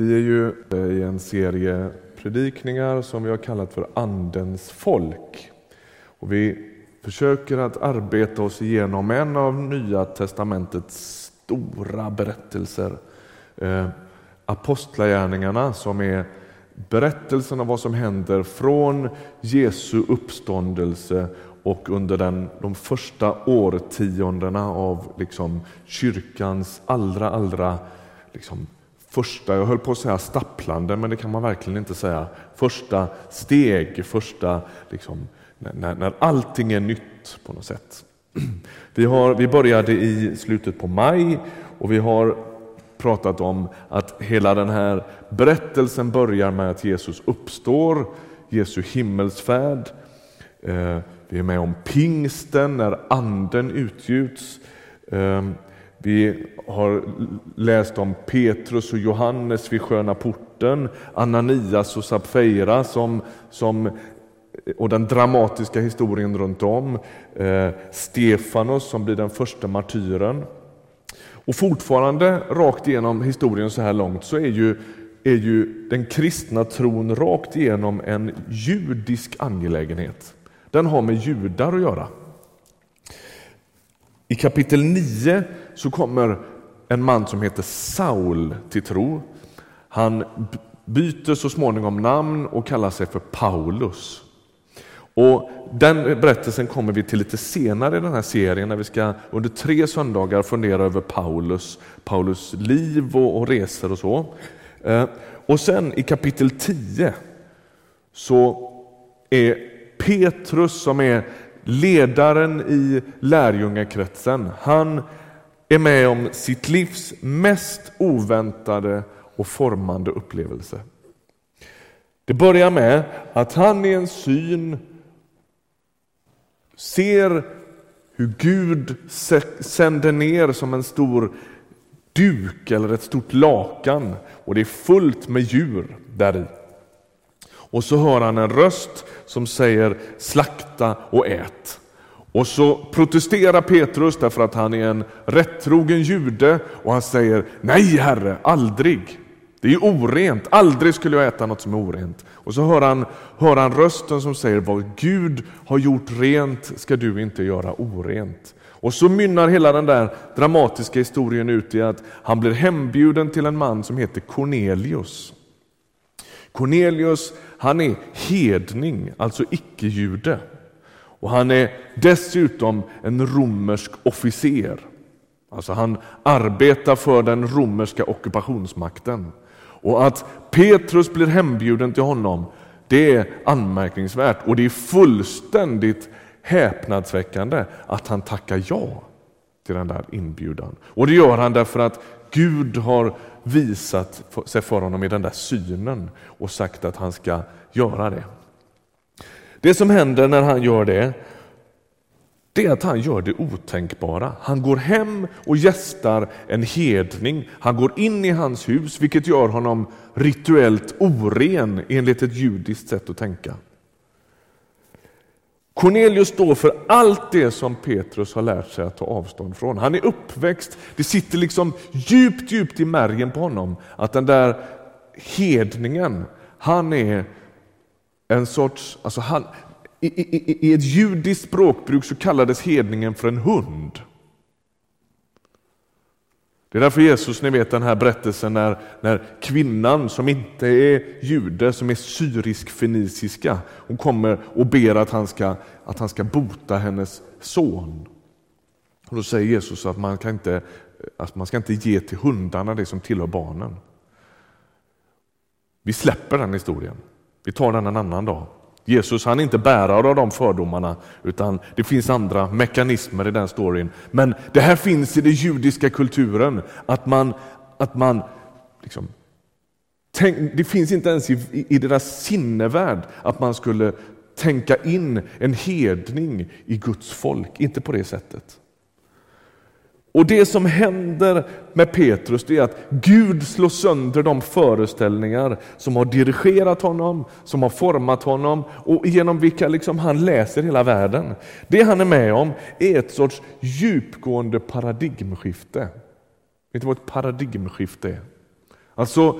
Vi är ju eh, i en serie predikningar som vi har kallat för Andens folk. Och vi försöker att arbeta oss igenom en av Nya testamentets stora berättelser. Eh, Apostlagärningarna som är berättelsen om vad som händer från Jesu uppståndelse och under den, de första årtiondena av liksom, kyrkans allra, allra liksom, första, jag höll på att säga stapplande, men det kan man verkligen inte säga, första steg, första, liksom, när, när allting är nytt på något sätt. Vi, har, vi började i slutet på maj och vi har pratat om att hela den här berättelsen börjar med att Jesus uppstår, Jesu himmelsfärd. Eh, vi är med om pingsten när anden utgjuts. Ehm, vi har läst om Petrus och Johannes vid sköna porten, Ananias och Sapfeira som, som, och den dramatiska historien runt om. Eh, Stefanos som blir den första martyren. Och fortfarande rakt igenom historien så här långt så är ju, är ju den kristna tron rakt igenom en judisk angelägenhet. Den har med judar att göra. I kapitel 9 så kommer en man som heter Saul till tro. Han byter så småningom namn och kallar sig för Paulus. Och Den berättelsen kommer vi till lite senare i den här serien när vi ska under tre söndagar fundera över Paulus, Paulus liv och, och resor och så. Eh, och sen i kapitel 10 så är Petrus som är ledaren i lärjungakretsen, han är med om sitt livs mest oväntade och formande upplevelse. Det börjar med att han i en syn ser hur Gud sänder ner som en stor duk eller ett stort lakan och det är fullt med djur där i. Och så hör han en röst som säger slakta och ät. Och så protesterar Petrus därför att han är en rättrogen jude och han säger nej herre, aldrig. Det är orent, aldrig skulle jag äta något som är orent. Och så hör han, hör han rösten som säger vad Gud har gjort rent ska du inte göra orent. Och så mynnar hela den där dramatiska historien ut i att han blir hembjuden till en man som heter Cornelius. Cornelius han är hedning, alltså icke-jude. Och han är dessutom en romersk officer. Alltså han arbetar för den romerska ockupationsmakten. Och att Petrus blir hembjuden till honom, det är anmärkningsvärt och det är fullständigt häpnadsväckande att han tackar ja till den där inbjudan. Och det gör han därför att Gud har visat sig för honom i den där synen och sagt att han ska göra det. Det som händer när han gör det, det är att han gör det otänkbara. Han går hem och gästar en hedning. Han går in i hans hus, vilket gör honom rituellt oren enligt ett judiskt sätt att tänka. Cornelius står för allt det som Petrus har lärt sig att ta avstånd från. Han är uppväxt, det sitter liksom djupt, djupt i märgen på honom att den där hedningen, han är en sorts, alltså han, i, i, I ett judiskt språkbruk så kallades hedningen för en hund. Det är därför Jesus, ni vet den här berättelsen när, när kvinnan som inte är jude, som är syrisk-feniciska, hon kommer och ber att han ska, att han ska bota hennes son. Och då säger Jesus att man, kan inte, att man ska inte ge till hundarna det som tillhör barnen. Vi släpper den historien. Vi tar den en annan dag. Jesus han är inte bärare av de fördomarna utan det finns andra mekanismer i den storyn. Men det här finns i den judiska kulturen att man, att man liksom, tänk, det finns inte ens i, i deras sinnevärld att man skulle tänka in en hedning i Guds folk, inte på det sättet. Och det som händer med Petrus det är att Gud slår sönder de föreställningar som har dirigerat honom, som har format honom och genom vilka liksom han läser hela världen. Det han är med om är ett sorts djupgående paradigmskifte. Vet du vad ett paradigmskifte är? Alltså,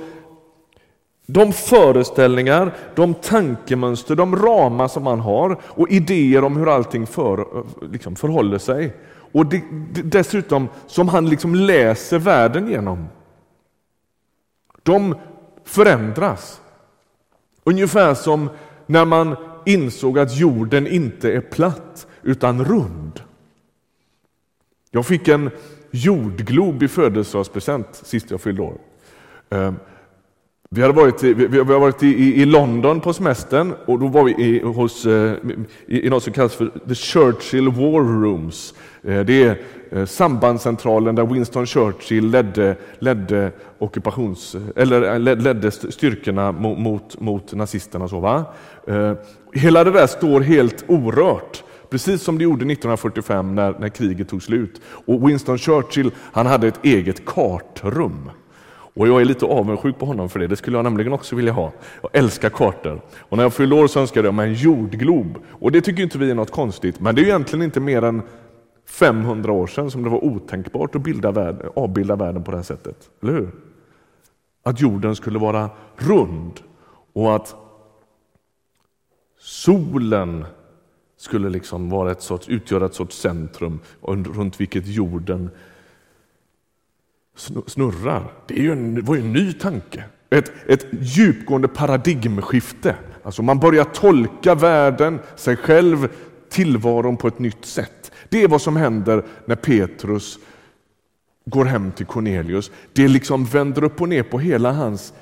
de föreställningar, de tankemönster, de ramar som man har och idéer om hur allting för, liksom förhåller sig. Och det, dessutom som han liksom läser världen genom. De förändras. Ungefär som när man insåg att jorden inte är platt utan rund. Jag fick en jordglob i födelsedagspresent sist jag fyllde år. Ehm, vi, hade varit i, vi, har varit i, i, London på semestern och då var vi i, hos, eh, i, i något som kallas för The Churchill War Rooms. Eh, det är eh, sambandscentralen där Winston Churchill ledde, ledde, ockupations, eller ledde styrkorna mot, mot, mot nazisterna. Så, va? Hela det där står helt orört. Precis som det gjorde 1945 när, när kriget tog slut. Och Winston Churchill han hade ett eget kartrum. Och jag är lite avundsjuk på honom för det, det skulle jag nämligen också vilja ha. Jag älskar kartor. Och när jag fyllde år så önskade jag mig en jordglob. Och det tycker inte vi är något konstigt, men det är egentligen inte mer än 500 år sedan som det var otänkbart att bilda världen, avbilda världen på det här sättet. Eller hur? Att jorden skulle vara rund och att solen skulle liksom vara ett sorts, utgöra ett sorts centrum runt vilket jorden snurrar. Det är ju en, var ju en ny tanke. Ett, ett djupgående paradigmskifte. Alltså man börjar tolka världen, sig själv, tillvaron på ett nytt sätt. Det är vad som händer när Petrus går hem till Cornelius. Det liksom vänder upp och ner på hela hans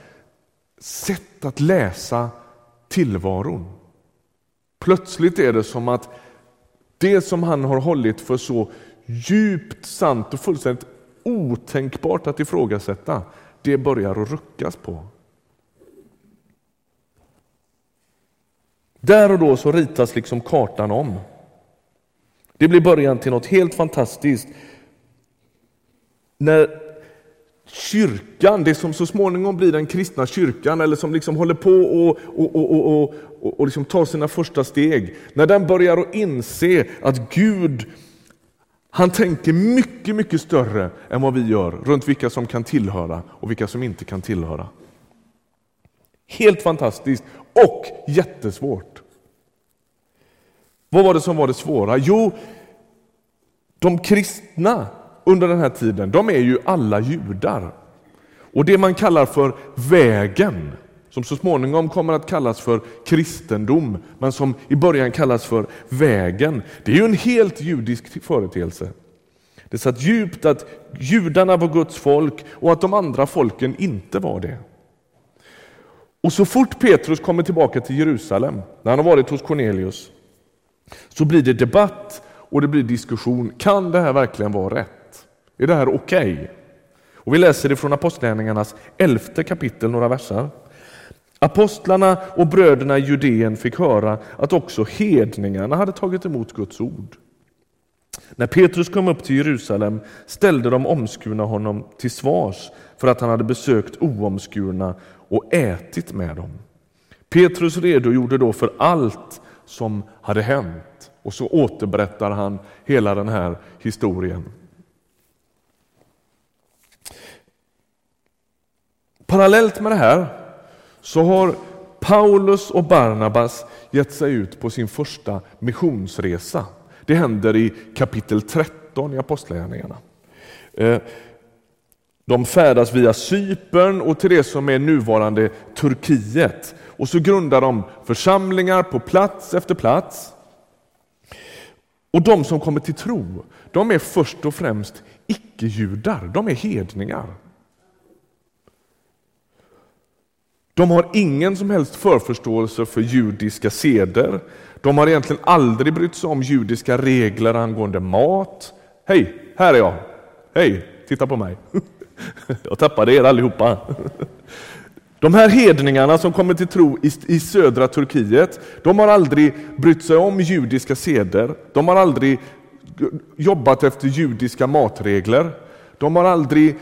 sätt att läsa tillvaron. Plötsligt är det som att det som han har hållit för så djupt sant och fullständigt otänkbart att ifrågasätta, det börjar att ruckas på. Där och då så ritas liksom kartan om. Det blir början till något helt fantastiskt. När kyrkan, det som så småningom blir den kristna kyrkan, eller som liksom håller på och, och, och, och, och, och liksom tar sina första steg, när den börjar att inse att Gud han tänker mycket, mycket större än vad vi gör runt vilka som kan tillhöra och vilka som inte kan tillhöra. Helt fantastiskt och jättesvårt. Vad var det som var det svåra? Jo, de kristna under den här tiden, de är ju alla judar. Och det man kallar för vägen, som så småningom kommer att kallas för kristendom, men som i början kallas för vägen, det är ju en helt judisk företeelse. Det satt djupt att judarna var Guds folk och att de andra folken inte var det. Och så fort Petrus kommer tillbaka till Jerusalem, när han har varit hos Cornelius, så blir det debatt och det blir diskussion. Kan det här verkligen vara rätt? Är det här okej? Okay? Och Vi läser det från Apostlagärningarnas elfte kapitel, några versar. Apostlarna och bröderna i Judeen fick höra att också hedningarna hade tagit emot Guds ord. När Petrus kom upp till Jerusalem ställde de omskurna honom till svars för att han hade besökt oomskurna och ätit med dem. Petrus redogjorde då för allt som hade hänt och så återberättar han hela den här historien. Parallellt med det här så har Paulus och Barnabas gett sig ut på sin första missionsresa. Det händer i kapitel 13 i Apostlagärningarna. Eh, de färdas via Cypern och till det som är nuvarande Turkiet. Och så grundar de församlingar på plats efter plats. Och de som kommer till tro, de är först och främst icke-judar, de är hedningar. De har ingen som helst förförståelse för judiska seder. De har egentligen aldrig brytt sig om judiska regler angående mat. Hej, här är jag. Hej, titta på mig. Jag tappade er allihopa. De här hedningarna som kommer till tro i, södra Turkiet, de har aldrig brytt sig om judiska seder. De har aldrig jobbat efter judiska matregler. De har aldrig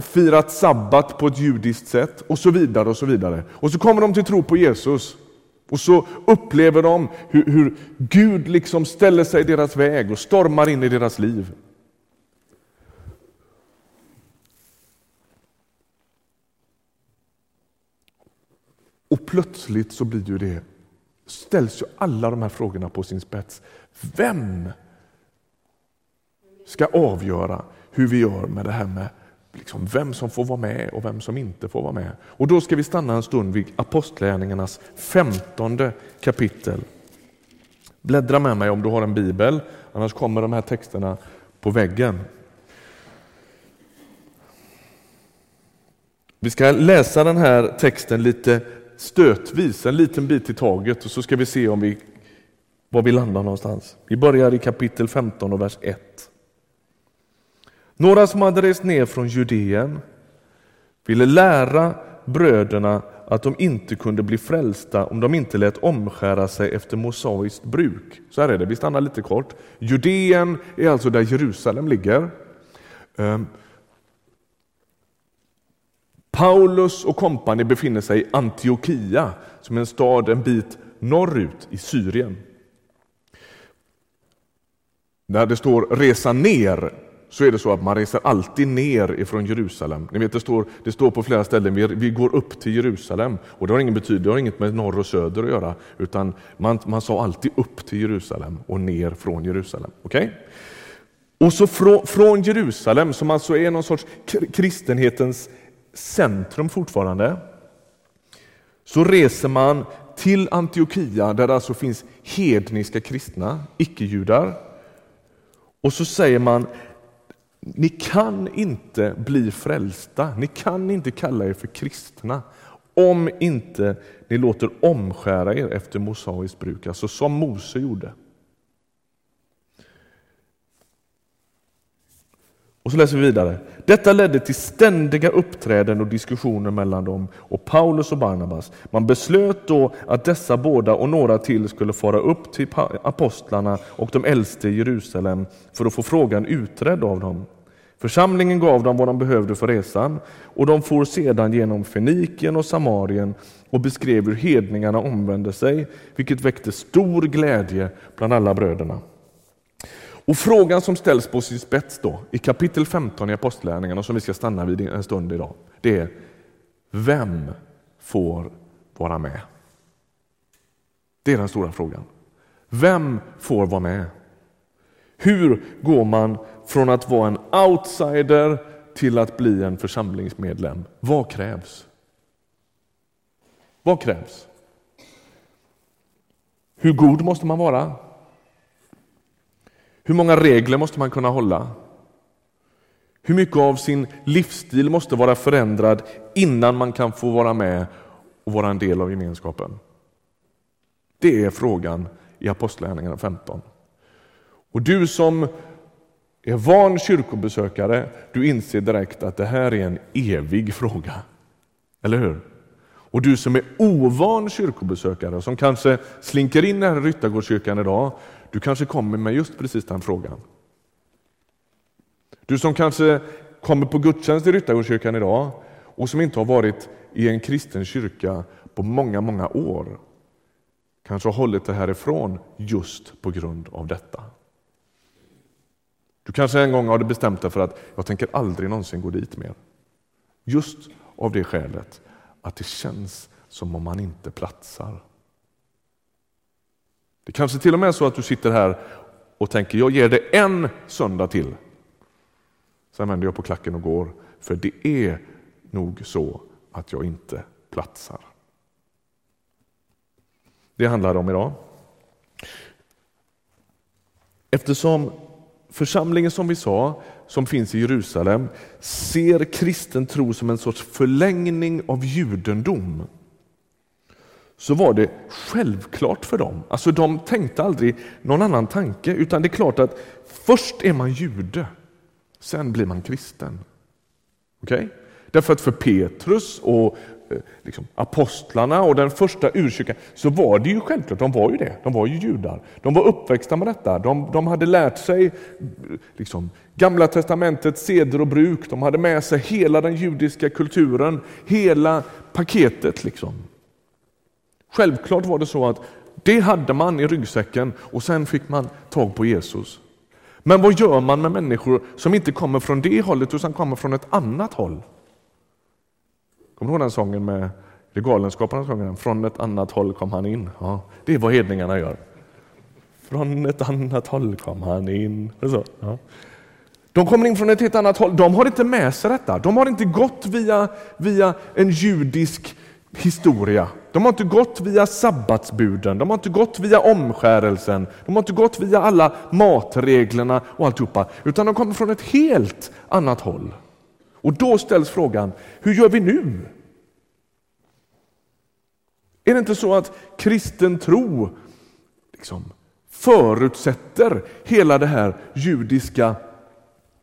firat sabbat på ett judiskt sätt och så vidare. Och så vidare. Och så kommer de till tro på Jesus. Och så upplever de hur, hur Gud liksom ställer sig i deras väg och stormar in i deras liv. Och plötsligt så blir ju det, ställs ju alla de här frågorna på sin spets. Vem ska avgöra hur vi gör med det här med liksom vem som får vara med och vem som inte får vara med. Och då ska vi stanna en stund vid Apostlagärningarnas femtonde kapitel. Bläddra med mig om du har en bibel, annars kommer de här texterna på väggen. Vi ska läsa den här texten lite stötvis, en liten bit i taget och så ska vi se om vi, var vi landar någonstans. Vi börjar i kapitel 15 och vers 1. Några som hade rest ner från Judeen ville lära bröderna att de inte kunde bli frälsta om de inte lät omskära sig efter mosaiskt bruk. Så här är det, vi stannar lite kort. Judeen är alltså där Jerusalem ligger. Ehm, Paulus och kompani befinner sig i Antiochia, som är en stad en bit norrut i Syrien. Där det står resa ner så är det så att man reser alltid ner ifrån Jerusalem. Ni vet, det, står, det står på flera ställen vi, vi går upp till Jerusalem och det har ingen betydelse, det har inget med norr och söder att göra utan man, man sa alltid upp till Jerusalem och ner från Jerusalem. Okay? Och så från, från Jerusalem, som alltså är någon sorts kristenhetens centrum fortfarande, så reser man till Antiochia där det alltså finns hedniska kristna, icke-judar. Och så säger man ni kan inte bli frälsta, ni kan inte kalla er för kristna om inte ni låter omskära er efter mosaiskt bruk, alltså som Mose gjorde. Och så läser vi vidare. Detta ledde till ständiga uppträden och diskussioner mellan dem och Paulus och Barnabas. Man beslöt då att dessa båda och några till skulle fara upp till apostlarna och de äldste i Jerusalem för att få frågan utredd av dem. Församlingen gav dem vad de behövde för resan och de for sedan genom Fenikien och Samarien och beskrev hur hedningarna omvände sig, vilket väckte stor glädje bland alla bröderna. Och Frågan som ställs på sin spets då, i kapitel 15 i Apostlärningarna, som vi ska stanna vid en stund idag, det är Vem får vara med? Det är den stora frågan. Vem får vara med? Hur går man från att vara en outsider till att bli en församlingsmedlem? Vad krävs? Vad krävs? Hur god måste man vara? Hur många regler måste man kunna hålla? Hur mycket av sin livsstil måste vara förändrad innan man kan få vara med och vara en del av gemenskapen? Det är frågan i Apostlagärningarna 15. Och du som är van kyrkobesökare, du inser direkt att det här är en evig fråga. Eller hur? Och du som är ovan kyrkobesökare, som kanske slinker in här i Ryttargårdskyrkan idag, du kanske kommer med just precis den frågan. Du som kanske kommer på gudstjänst i Ryttargårdskyrkan idag och som inte har varit i en kristen kyrka på många, många år, kanske har hållit det härifrån just på grund av detta. Du kanske en gång har bestämt dig för att jag tänker aldrig någonsin gå dit mer. Just av det skälet att det känns som om man inte platsar. Det kanske till och med är så att du sitter här och tänker jag ger det en söndag till. Sen vänder jag på klacken och går, för det är nog så att jag inte platsar. Det handlar det om idag. Eftersom Församlingen som vi sa, som finns i Jerusalem, ser kristen tro som en sorts förlängning av judendom. Så var det självklart för dem. Alltså de tänkte aldrig någon annan tanke, utan det är klart att först är man jude, sen blir man kristen. Okej? Okay? Därför att för Petrus och Eh, liksom, apostlarna och den första urkyrkan så var det ju självklart, de var ju det, de var ju judar. De var uppväxta med detta, de, de hade lärt sig liksom, Gamla testamentets seder och bruk, de hade med sig hela den judiska kulturen, hela paketet. Liksom. Självklart var det så att det hade man i ryggsäcken och sen fick man tag på Jesus. Men vad gör man med människor som inte kommer från det hållet utan kommer från ett annat håll? Kommer du ihåg den sången med Det Galenskaparna sjunger den. Från ett annat håll kom han in. Ja, det är vad hedningarna gör. Från ett annat håll kom han in. Så, ja. De kommer in från ett helt annat håll. De har inte med sig detta. De har inte gått via, via en judisk historia. De har inte gått via sabbatsbuden, de har inte gått via omskärelsen, de har inte gått via alla matreglerna och alltihopa, utan de kommer från ett helt annat håll. Och då ställs frågan, hur gör vi nu? Är det inte så att kristen tro liksom, förutsätter hela det här judiska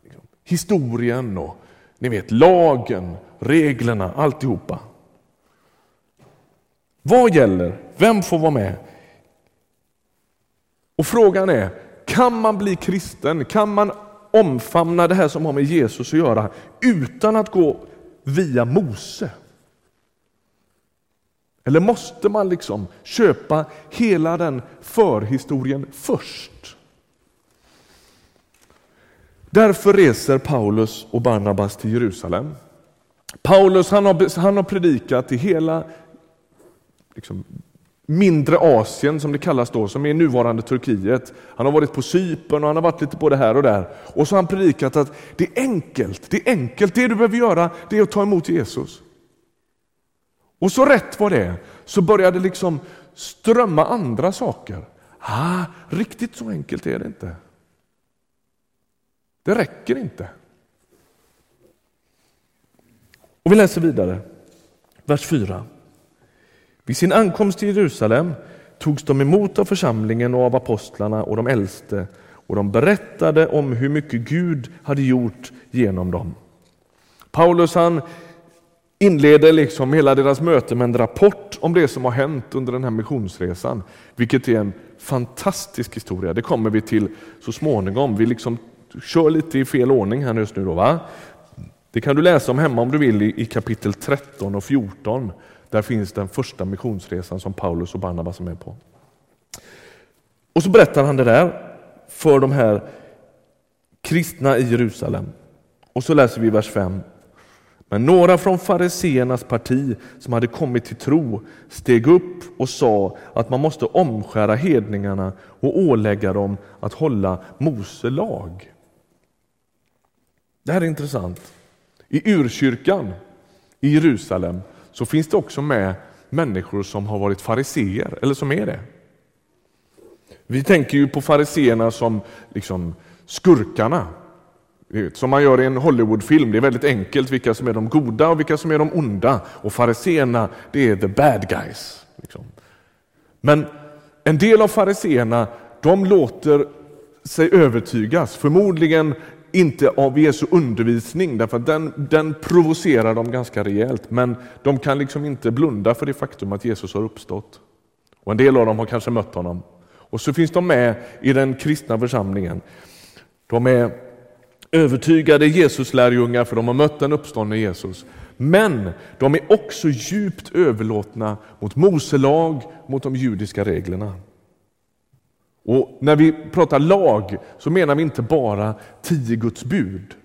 liksom, historien och ni vet lagen, reglerna, alltihopa? Vad gäller? Vem får vara med? Och frågan är, kan man bli kristen? Kan man omfamna det här som har med Jesus att göra utan att gå via Mose? Eller måste man liksom köpa hela den förhistorien först? Därför reser Paulus och Barnabas till Jerusalem. Paulus han har, han har predikat i hela liksom, mindre Asien som det kallas då, som är nuvarande Turkiet. Han har varit på Cypern och han har varit lite både här och där. Och så har han predikat att det är enkelt, det är enkelt, det du behöver göra det är att ta emot Jesus. Och så rätt var det så började det liksom strömma andra saker. Ah, riktigt så enkelt är det inte. Det räcker inte. Och vi läser vidare, vers 4. Vid sin ankomst till Jerusalem togs de emot av församlingen och av apostlarna och de äldste och de berättade om hur mycket Gud hade gjort genom dem. Paulus han inleder liksom hela deras möte med en rapport om det som har hänt under den här missionsresan, vilket är en fantastisk historia. Det kommer vi till så småningom. Vi liksom kör lite i fel ordning här just nu. Då, va? Det kan du läsa om hemma om du vill i kapitel 13 och 14 där finns den första missionsresan som Paulus och Barnabas är med på. Och så berättar han det där för de här kristna i Jerusalem. Och så läser vi vers 5. Men några från fariseernas parti som hade kommit till tro steg upp och sa att man måste omskära hedningarna och ålägga dem att hålla Mose lag. Det här är intressant. I urkyrkan i Jerusalem så finns det också med människor som har varit fariseer, eller som är det. Vi tänker ju på fariseerna som liksom skurkarna, som man gör i en Hollywoodfilm. Det är väldigt enkelt vilka som är de goda och vilka som är de onda. Och fariseerna, det är the bad guys. Liksom. Men en del av fariseerna, de låter sig övertygas, förmodligen inte av Jesu undervisning, därför att den, den provocerar dem ganska rejält. Men de kan liksom inte blunda för det faktum att Jesus har uppstått. Och En del av dem har kanske mött honom. Och så finns de med i den kristna församlingen. De är övertygade Jesuslärjungar, för de har mött den uppståndne Jesus. Men de är också djupt överlåtna mot Mose lag, mot de judiska reglerna. Och när vi pratar lag så menar vi inte bara tio Guds bud,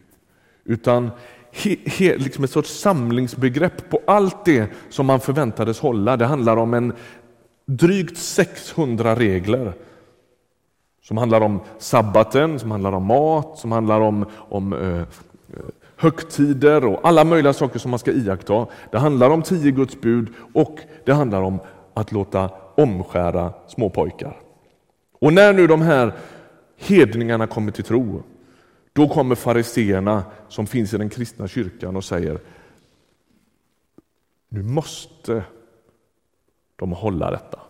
utan he, he, liksom ett sorts samlingsbegrepp på allt det som man förväntades hålla. Det handlar om en drygt 600 regler som handlar om sabbaten, som handlar om mat, som handlar om, om eh, eh, högtider och alla möjliga saker som man ska iaktta. Det handlar om tio Guds bud och det handlar om att låta omskära småpojkar. Och när nu de här hedningarna kommer till tro, då kommer fariseerna som finns i den kristna kyrkan och säger nu måste de hålla detta,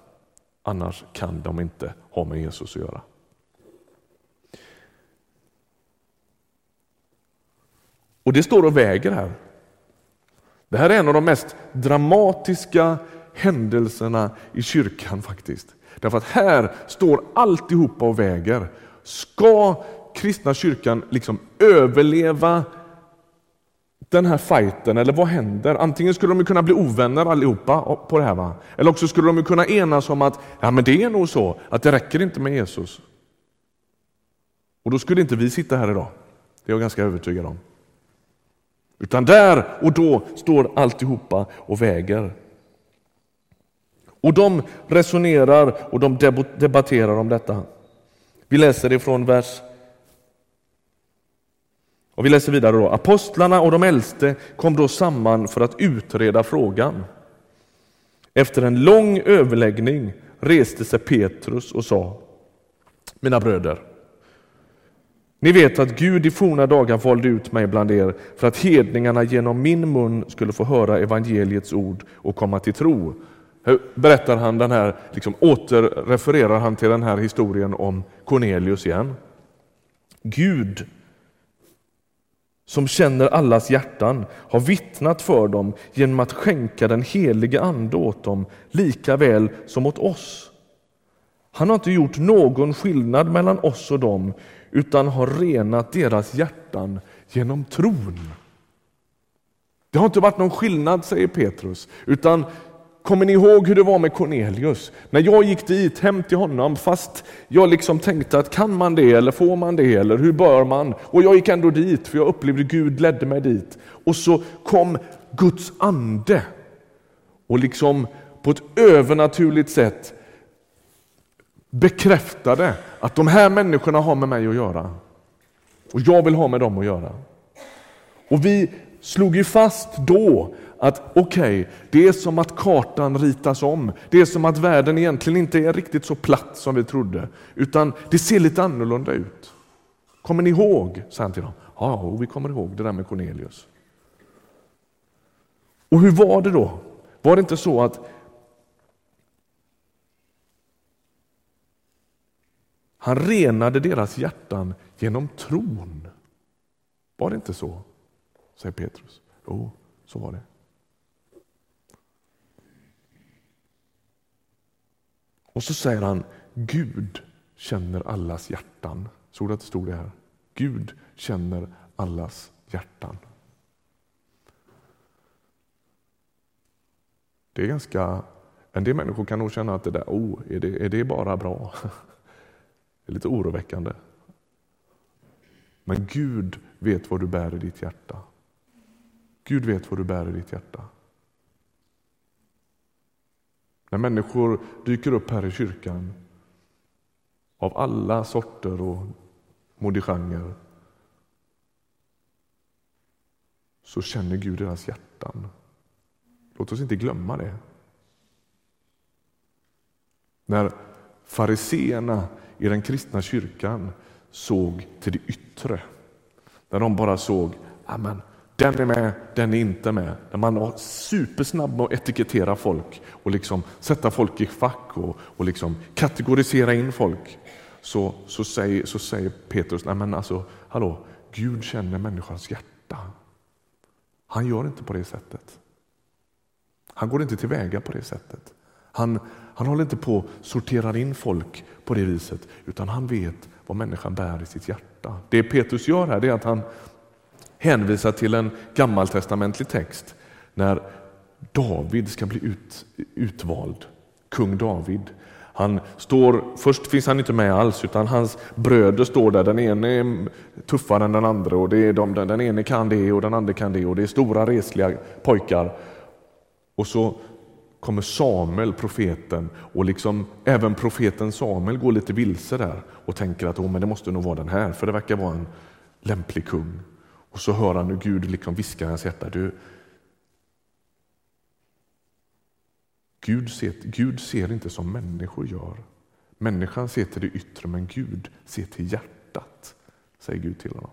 annars kan de inte ha med Jesus att göra. Och det står och väger här. Det här är en av de mest dramatiska händelserna i kyrkan faktiskt. Därför att här står alltihopa och väger. Ska kristna kyrkan liksom överleva den här fighten, eller vad händer? Antingen skulle de kunna bli ovänner allihopa på det här, va? eller också skulle de kunna enas om att ja, men det är nog så att det räcker inte med Jesus. Och då skulle inte vi sitta här idag, det är jag ganska övertygad om. Utan där och då står alltihopa och väger. Och de resonerar och de debatterar om detta. Vi läser ifrån vers och vi läser vidare då. Apostlarna och de äldste kom då samman för att utreda frågan. Efter en lång överläggning reste sig Petrus och sa Mina bröder, ni vet att Gud i forna dagar valde ut mig bland er för att hedningarna genom min mun skulle få höra evangeliets ord och komma till tro. Berättar han den här, liksom återrefererar han till den här historien om Cornelius igen. Gud som känner allas hjärtan har vittnat för dem genom att skänka den helige Ande åt dem lika väl som åt oss. Han har inte gjort någon skillnad mellan oss och dem utan har renat deras hjärtan genom tron. Det har inte varit någon skillnad, säger Petrus, utan Kommer ni ihåg hur det var med Cornelius? När jag gick dit hem till honom, fast jag liksom tänkte att kan man det eller får man det eller hur bör man? Och jag gick ändå dit för jag upplevde Gud ledde mig dit. Och så kom Guds ande och liksom på ett övernaturligt sätt bekräftade att de här människorna har med mig att göra. Och jag vill ha med dem att göra. Och vi slog ju fast då att okej, okay, det är som att kartan ritas om. Det är som att världen egentligen inte är riktigt så platt som vi trodde, utan det ser lite annorlunda ut. Kommer ni ihåg? sa han till dem. Ja, vi kommer ihåg det där med Cornelius. Och hur var det då? Var det inte så att han renade deras hjärtan genom tron? Var det inte så? säger Petrus. Jo, så var det. Och så säger han Gud känner allas hjärtan. Såg du att det stod det här? Gud känner allas hjärtan. Det är ganska... En del människor kan nog känna att det där, oh, är det, är det bara bra? Det är lite oroväckande. Men Gud vet vad du bär i ditt hjärta. Gud vet vad du bär i ditt hjärta. När människor dyker upp här i kyrkan av alla sorter och modigenrer så känner Gud deras hjärtan. Låt oss inte glömma det. När fariseerna i den kristna kyrkan såg till det yttre, när de bara såg Amen, den är med, den är inte med. Där man är supersnabb med att etikettera folk och liksom sätta folk i fack och, och liksom kategorisera in folk. Så, så, säger, så säger Petrus, nej men alltså, hallå, Gud känner människans hjärta. Han gör inte på det sättet. Han går inte tillväga på det sättet. Han, han håller inte på att sortera in folk på det viset, utan han vet vad människan bär i sitt hjärta. Det Petrus gör här är att han, hänvisar till en gammaltestamentlig text när David ska bli ut, utvald, kung David. Han står, först finns han inte med alls, utan hans bröder står där. Den ene är tuffare än den andra och det är de, den ene kan det och den andra kan det och det är stora resliga pojkar. Och så kommer Samuel, profeten, och liksom även profeten Samuel går lite vilse där och tänker att oh, men det måste nog vara den här, för det verkar vara en lämplig kung. Och så hör han hur Gud liksom viskar i hans hjärta. Du, Gud, ser, Gud ser inte som människor gör. Människan ser till det yttre, men Gud ser till hjärtat, säger Gud till honom.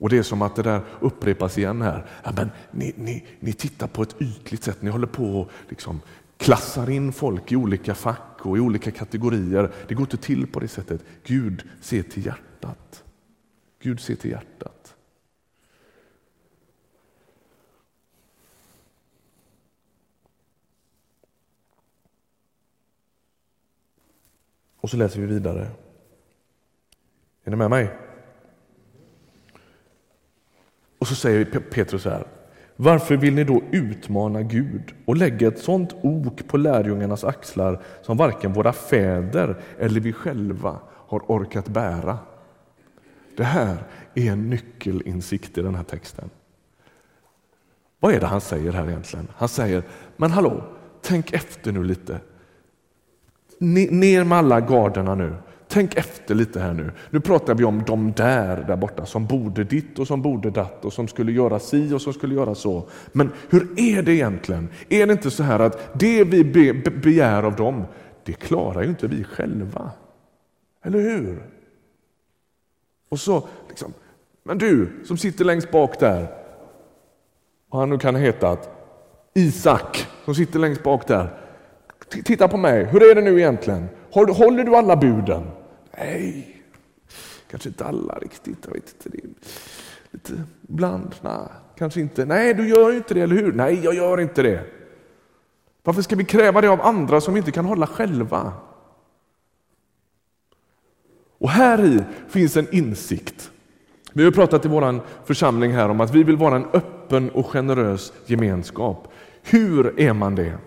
Och Det är som att det där upprepas igen här. Ja, men ni, ni, ni tittar på ett ytligt sätt, ni håller på och liksom klassar in folk i olika fack och i olika kategorier. Det går inte till på det sättet. Gud ser till hjärtat. Gud ser till hjärtat. Och så läser vi vidare. Är ni med mig? Och så säger Petrus så här. Varför vill ni då utmana Gud och lägga ett sådant ok på lärjungarnas axlar som varken våra fäder eller vi själva har orkat bära? Det här är en nyckelinsikt i den här texten. Vad är det han säger här egentligen? Han säger, men hallå, tänk efter nu lite. Ner med alla garderna nu. Tänk efter lite här nu. Nu pratar vi om de där, där borta, som borde ditt och som borde datt och som skulle göra si och som skulle göra så. Men hur är det egentligen? Är det inte så här att det vi be, begär av dem, det klarar ju inte vi själva? Eller hur? Och så, liksom, men du som sitter längst bak där, vad han nu kan heta, Isak som sitter längst bak där. Titta på mig, hur är det nu egentligen? Håller du alla buden? Nej, kanske inte alla riktigt. Jag vet inte. Det lite bland. nej, kanske inte. Nej, du gör inte det, eller hur? Nej, jag gör inte det. Varför ska vi kräva det av andra som vi inte kan hålla själva? Och här i finns en insikt. Vi har pratat i vår församling här om att vi vill vara en öppen och generös gemenskap. Hur är man det?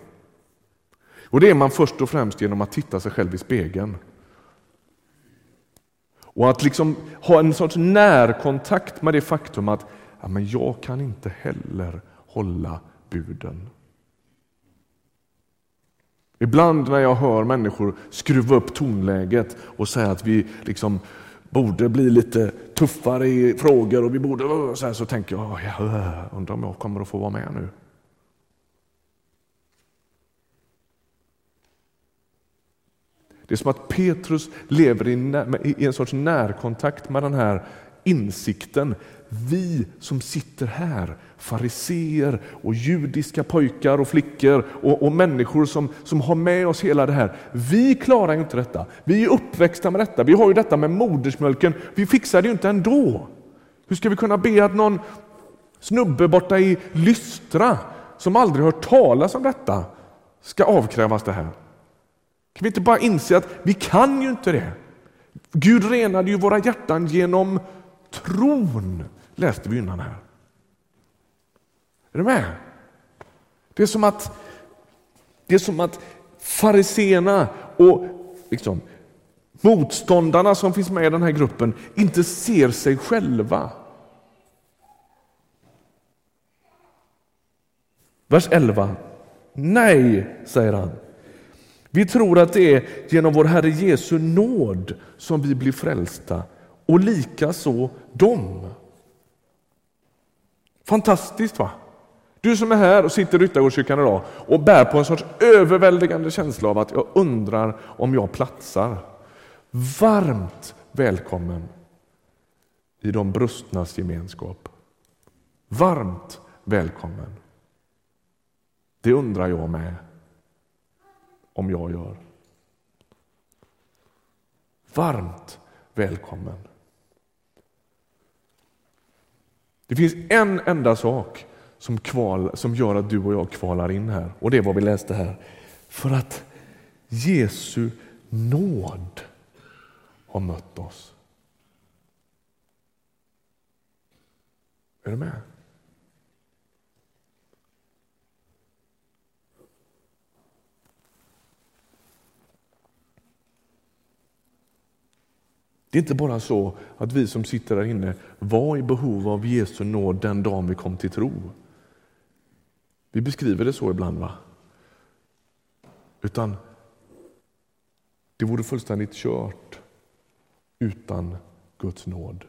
Och Det är man först och främst genom att titta sig själv i spegeln. Och att liksom ha en sorts närkontakt med det faktum att ja, men jag kan inte heller hålla buden. Ibland när jag hör människor skruva upp tonläget och säga att vi liksom borde bli lite tuffare i frågor och vi borde så, här, så tänker jag, jag undrar om jag kommer att få vara med nu. Det är som att Petrus lever i en sorts närkontakt med den här insikten. Vi som sitter här, fariseer och judiska pojkar och flickor och, och, människor som, som har med oss hela det här. Vi klarar inte detta. Vi är uppväxta med detta. Vi har ju detta med modersmjölken. Vi fixar det ju inte ändå. Hur ska vi kunna be att någon snubbe borta i Lystra som aldrig hört talas om detta ska avkrävas det här? Kan vi inte bara inse att vi kan ju inte det? Gud renade ju våra hjärtan genom tron, läste vi innan här. Är du med? Det är som att, det är som att fariseerna och liksom, motståndarna som finns med i den här gruppen inte ser sig själva. Vers 11. Nej, säger han. Vi tror att det är genom vår Herre Jesu nåd som vi blir frälsta och likaså dem. Fantastiskt va? Du som är här och sitter i Ryttargårdskyrkan idag och bär på en sorts överväldigande känsla av att jag undrar om jag platsar. Varmt välkommen i de brustnas gemenskap. Varmt välkommen. Det undrar jag med om jag gör. Varmt välkommen. Det finns en enda sak som, kval, som gör att du och jag kvalar in här och det är vad vi läste här. För att Jesu nåd har mött oss. Är du med? Det är inte bara så att vi som sitter här inne var i behov av Jesu nåd den dagen vi kom till tro. Vi beskriver det så ibland. va? Utan det vore fullständigt kört utan Guds nåd.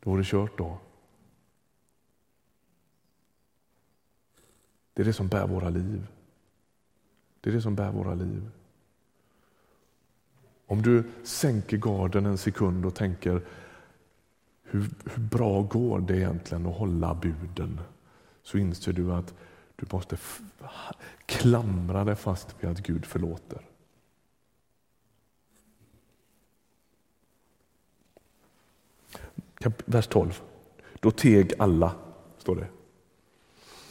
Det vore kört då. Det är det som bär våra liv. Det är det som bär våra liv. Om du sänker garden en sekund och tänker hur, hur bra går det egentligen att hålla buden? Så inser du att du måste klamra dig fast vid att Gud förlåter. Vers 12. Då teg alla, står det.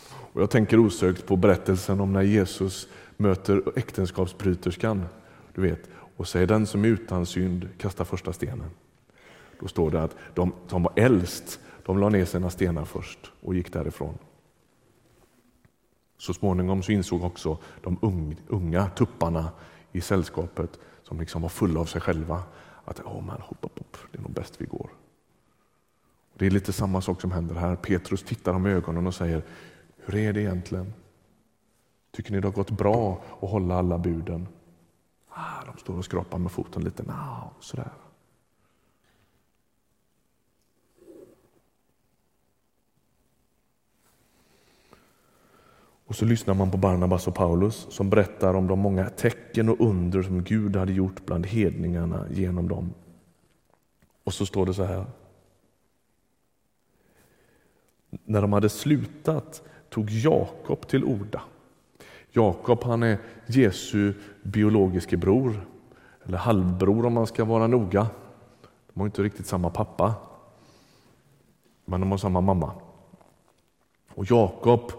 Och jag tänker osökt på berättelsen om när Jesus möter äktenskapsbryterskan. Du vet, och säger den som är utan synd kastar första stenen. Då står det att de som var äldst, de la ner sina stenar först och gick därifrån. Så småningom så insåg också de unga tupparna i sällskapet, som liksom var fulla av sig själva, att oh man, hopp, hopp, hopp, det är nog bäst vi går. Det är lite samma sak som händer här. Petrus tittar dem i ögonen och säger, hur är det egentligen? Tycker ni det har gått bra att hålla alla buden? Ah, de står och skrapar med foten lite. No, sådär. Och så lyssnar man på Barnabas och Paulus som berättar om de många tecken och under som Gud hade gjort bland hedningarna genom dem. Och så står det så här. När de hade slutat tog Jakob till orda. Jakob han är Jesu biologiske bror, eller halvbror om man ska vara noga. De har inte riktigt samma pappa, men de har samma mamma. Och Jakob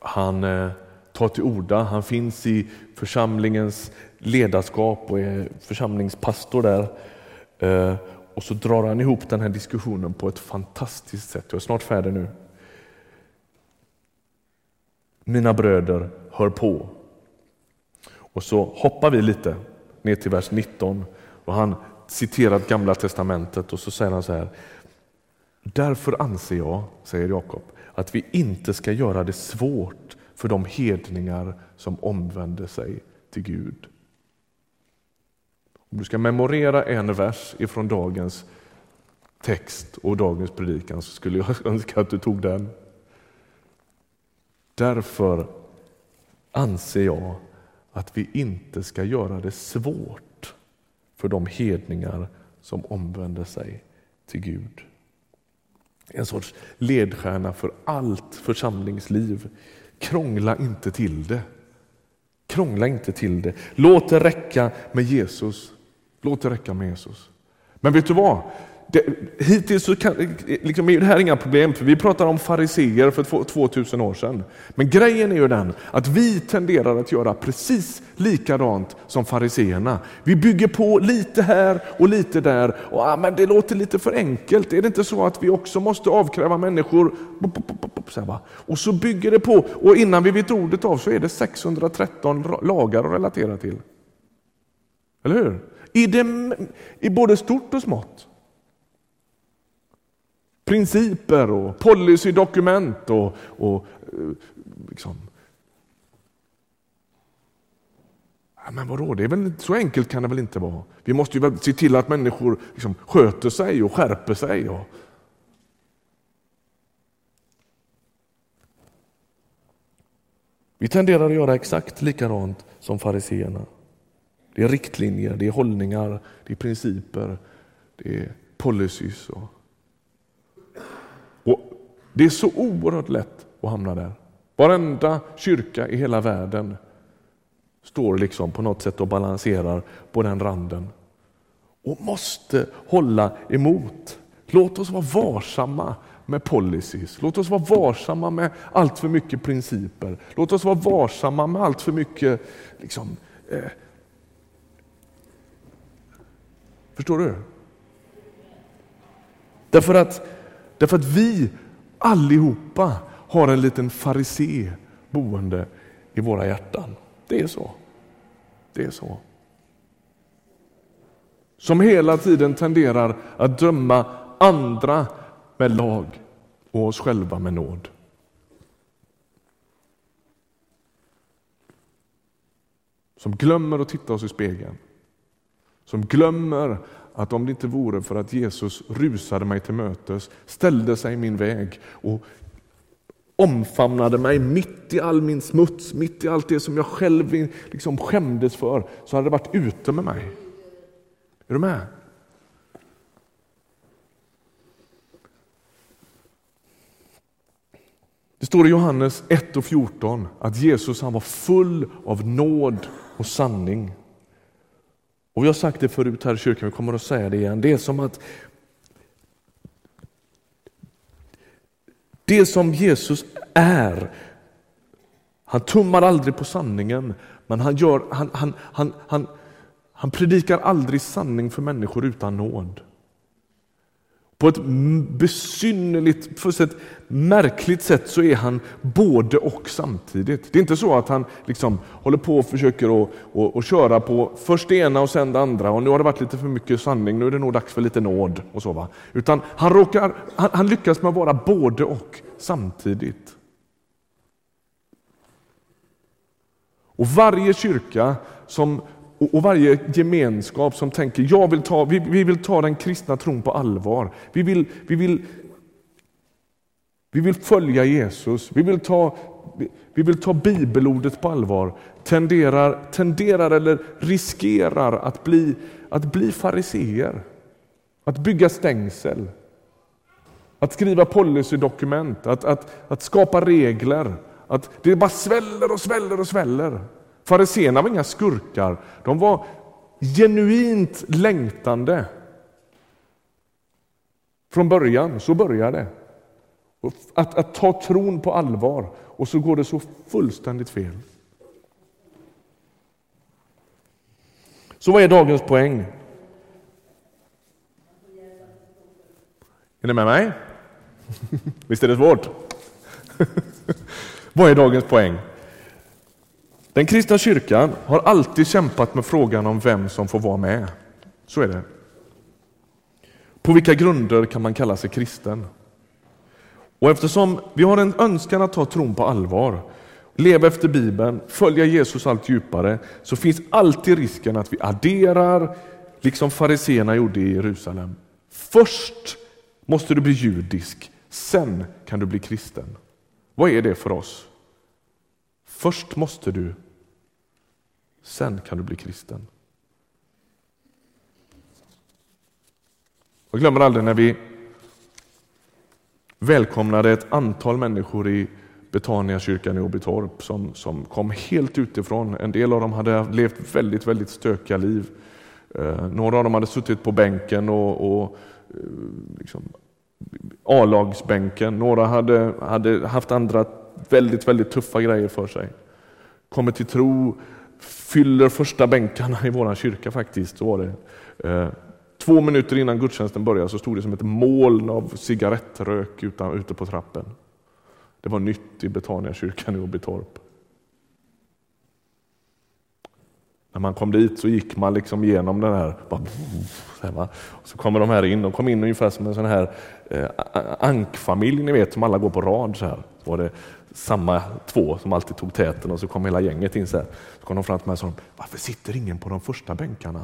han eh, tar till orda, han finns i församlingens ledarskap och är församlingspastor där. Eh, och så drar han ihop den här diskussionen på ett fantastiskt sätt. Jag är snart färdig nu. Mina bröder, hör på. Och så hoppar vi lite ner till vers 19 och han citerar Gamla testamentet och så säger han så här. Därför anser jag, säger Jakob, att vi inte ska göra det svårt för de hedningar som omvänder sig till Gud. Om du ska memorera en vers ifrån dagens text och dagens predikan så skulle jag önska att du tog den. Därför anser jag att vi inte ska göra det svårt för de hedningar som omvänder sig till Gud. En sorts ledstjärna för allt församlingsliv. Krångla inte till det. Krångla inte till det. Låt det räcka med Jesus. Låt det räcka med Jesus. Men vet du vad? Det, hittills så kan, liksom, är det här inga problem, för vi pratar om fariseer för 2000 år sedan. Men grejen är ju den att vi tenderar att göra precis likadant som fariseerna. Vi bygger på lite här och lite där. Och, ah, men det låter lite för enkelt. Är det inte så att vi också måste avkräva människor... Och så bygger det på, och innan vi vet ordet av så är det 613 lagar att relatera till. Eller hur? I, det, I både stort och smått principer och policydokument och, och eh, liksom. liksom. Men vadå, det är väl, så enkelt kan det väl inte vara? Vi måste ju se till att människor liksom sköter sig och skärper sig. Och... Vi tenderar att göra exakt likadant som fariseerna. Det är riktlinjer, det är hållningar, det är principer, det är policies. Och det är så oerhört lätt att hamna där. Varenda kyrka i hela världen står liksom på något sätt och balanserar på den randen och måste hålla emot. Låt oss vara varsamma med policies. Låt oss vara varsamma med allt för mycket principer. Låt oss vara varsamma med allt för mycket liksom, eh. Förstår du? Därför att Därför att vi allihopa har en liten farisé boende i våra hjärtan. Det är så. Det är så. Som hela tiden tenderar att döma andra med lag och oss själva med nåd. Som glömmer att titta oss i spegeln. Som glömmer att om det inte vore för att Jesus rusade mig till mötes, ställde sig i min väg och omfamnade mig mitt i all min smuts, mitt i allt det som jag själv liksom skämdes för, så hade det varit ute med mig. Är du med? Det står i Johannes 1 och 14 att Jesus han var full av nåd och sanning. Och Vi har sagt det förut här i kyrkan, vi kommer att säga det igen. Det är som att det som Jesus är, han tummar aldrig på sanningen, men han, gör, han, han, han, han, han predikar aldrig sanning för människor utan nåd. På ett besynnerligt, ett märkligt sätt så är han både och samtidigt. Det är inte så att han liksom håller på och försöker att, att, att köra på först det ena och sen det andra och nu har det varit lite för mycket sanning, nu är det nog dags för lite nåd. och så va? Utan han, råkar, han, han lyckas med att vara både och samtidigt. Och varje kyrka som, och varje gemenskap som tänker jag vill ta, vi, vi vill ta den kristna tron på allvar. Vi vill, vi, vill, vi vill följa Jesus. Vi vill ta, vi vill ta bibelordet på allvar. Tenderar, tenderar eller riskerar att bli, att bli fariseer. Att bygga stängsel. Att skriva policydokument, att, att, att skapa regler. Att det bara sväller och sväller och sväller. Fariséerna var inga skurkar, de var genuint längtande. Från början, så började det. Att, att ta tron på allvar och så går det så fullständigt fel. Så vad är dagens poäng? Är ni med mig? Visst är det svårt? Vad är dagens poäng? Den kristna kyrkan har alltid kämpat med frågan om vem som får vara med. Så är det. På vilka grunder kan man kalla sig kristen? Och eftersom vi har en önskan att ta tron på allvar, leva efter Bibeln, följa Jesus allt djupare, så finns alltid risken att vi adderar, liksom fariseerna gjorde i Jerusalem. Först måste du bli judisk, sen kan du bli kristen. Vad är det för oss? Först måste du, sen kan du bli kristen. Jag glömmer aldrig när vi välkomnade ett antal människor i Betania kyrkan i Åbytorp som, som kom helt utifrån. En del av dem hade levt väldigt, väldigt stökiga liv. Eh, några av dem hade suttit på bänken och, och eh, liksom, A-lagsbänken. Några hade, hade haft andra väldigt, väldigt tuffa grejer för sig. Kommer till tro, fyller första bänkarna i vår kyrka faktiskt. Så var det. Eh, två minuter innan gudstjänsten började så stod det som ett moln av cigarettrök utan, ute på trappen. Det var nytt i Betaniakyrkan i Åbytorp. När man kom dit så gick man liksom igenom den här. Bara, så kommer de här in. De kom in ungefär som en sån här eh, ankfamilj, ni vet, som alla går på rad. Så, här. så var det samma två som alltid tog täten och så kom hela gänget in. Så, här. så kom de fram till mig och sa, varför sitter ingen på de första bänkarna?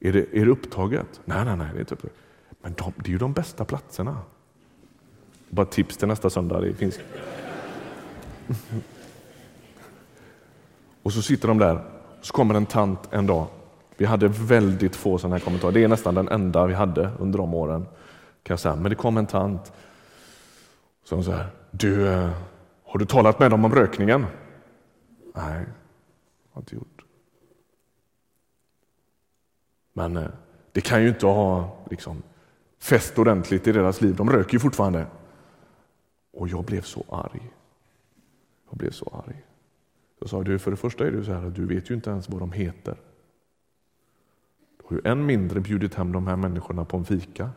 Är det, är det upptaget? Nej, nej, nej, det är typ inte upptaget. Men de, det är ju de bästa platserna. Bara tips till nästa söndag. Det finns. och så sitter de där så kommer en tant en dag. Vi hade väldigt få sådana här kommentarer. Det är nästan den enda vi hade under de åren. Kan jag säga. Men det kom en tant. Som så här, du, eh, har du talat med dem om rökningen? Nej, har inte gjort. Men eh, det kan ju inte ha liksom, fäst ordentligt i deras liv. De röker ju fortfarande. Och jag blev så arg. Jag blev så arg. Jag sa, du, för det första är det så här att du vet ju inte ens vad de heter. Du har ju än mindre bjudit hem de här människorna på en fika.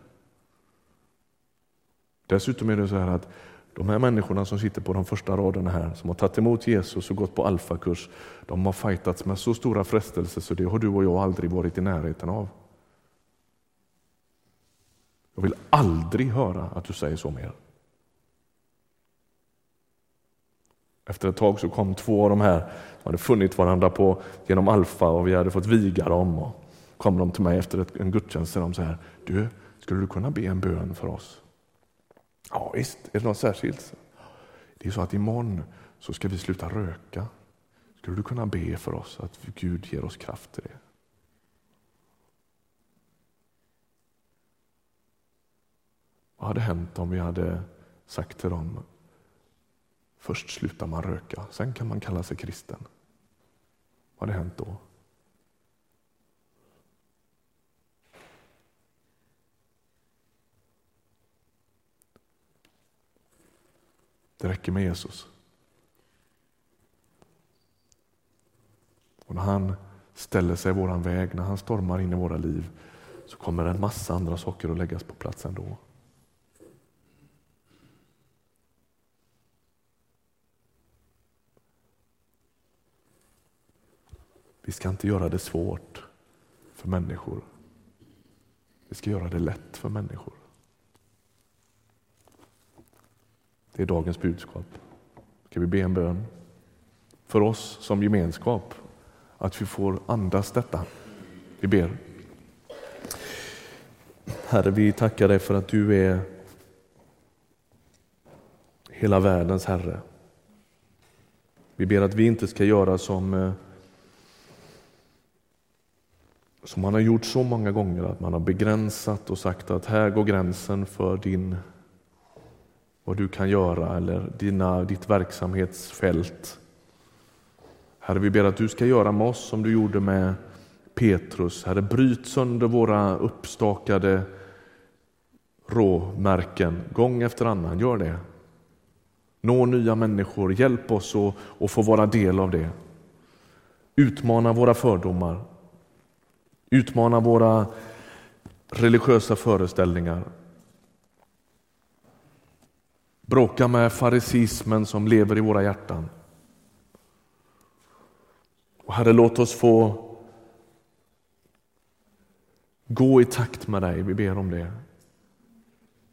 Dessutom är det så här att de här människorna som sitter på de första raderna här, som har tagit emot Jesus och gått på alfakurs, de har fightats med så stora frestelser så det har du och jag aldrig varit i närheten av. Jag vill aldrig höra att du säger så mer. Efter ett tag så kom två av de här som hade funnit varandra på, genom Alfa och vi hade fått viga dem. Och kom de till mig efter en gudstjänst och de så här, du, skulle du kunna be en bön för oss? Ja visst, är det något särskilt? Det är så att imorgon så ska vi sluta röka. Skulle du kunna be för oss att Gud ger oss kraft till det? Vad hade hänt om vi hade sagt till dem Först slutar man röka, sen kan man kalla sig kristen. Vad hade hänt då? Det räcker med Jesus. Och när han ställer sig i vår väg, när han stormar in i våra liv, så kommer en massa andra saker att läggas på plats ändå. Vi ska inte göra det svårt för människor. Vi ska göra det lätt för människor. Det är dagens budskap. Ska vi be en bön? för oss som gemenskap att vi får andas detta. Vi ber. Herre, vi tackar dig för att du är hela världens Herre. Vi ber att vi inte ska göra som, eh, som man har gjort så många gånger, att man har begränsat och sagt att här går gränsen för din, vad du kan göra eller dina, ditt verksamhetsfält. Herre, vi ber att du ska göra med oss som du gjorde med Petrus. Herre, bryt sönder våra uppstakade råmärken gång efter annan. Gör det. Nå nya människor, hjälp oss att, att få vara del av det. Utmana våra fördomar. Utmana våra religiösa föreställningar. Bråka med farisismen som lever i våra hjärtan. Och Herre, låt oss få gå i takt med dig. Vi ber om det.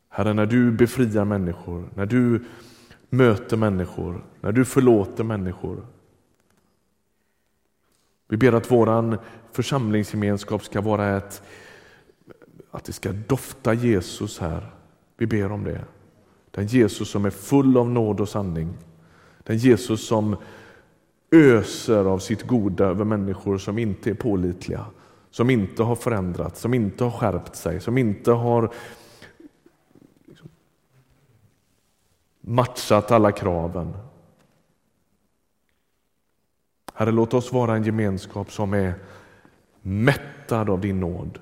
Herre, när du befriar människor, när du möter människor, när du förlåter människor. Vi ber att vår församlingsgemenskap ska vara ett, att det ska dofta Jesus här. Vi ber om det. Den Jesus som är full av nåd och sanning. Den Jesus som öser av sitt goda över människor som inte är pålitliga, som inte har förändrats, som inte har skärpt sig, som inte har matchat alla kraven. Herre, låt oss vara en gemenskap som är mättad av din nåd,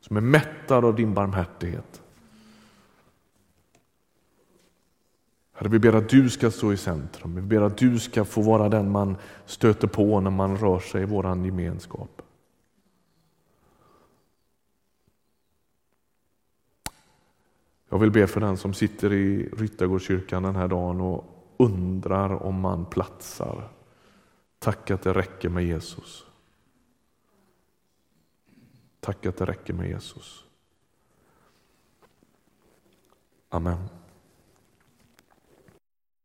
som är mättad av din barmhärtighet. Herre, vi ber att du ska stå i centrum. Vi ber att du ska få vara den man stöter på när man rör sig i vår gemenskap. Jag vill be för den som sitter i Ryttargårdskyrkan den här dagen och undrar om man platsar. Tack att det räcker med Jesus. Tack att det räcker med Jesus. Amen.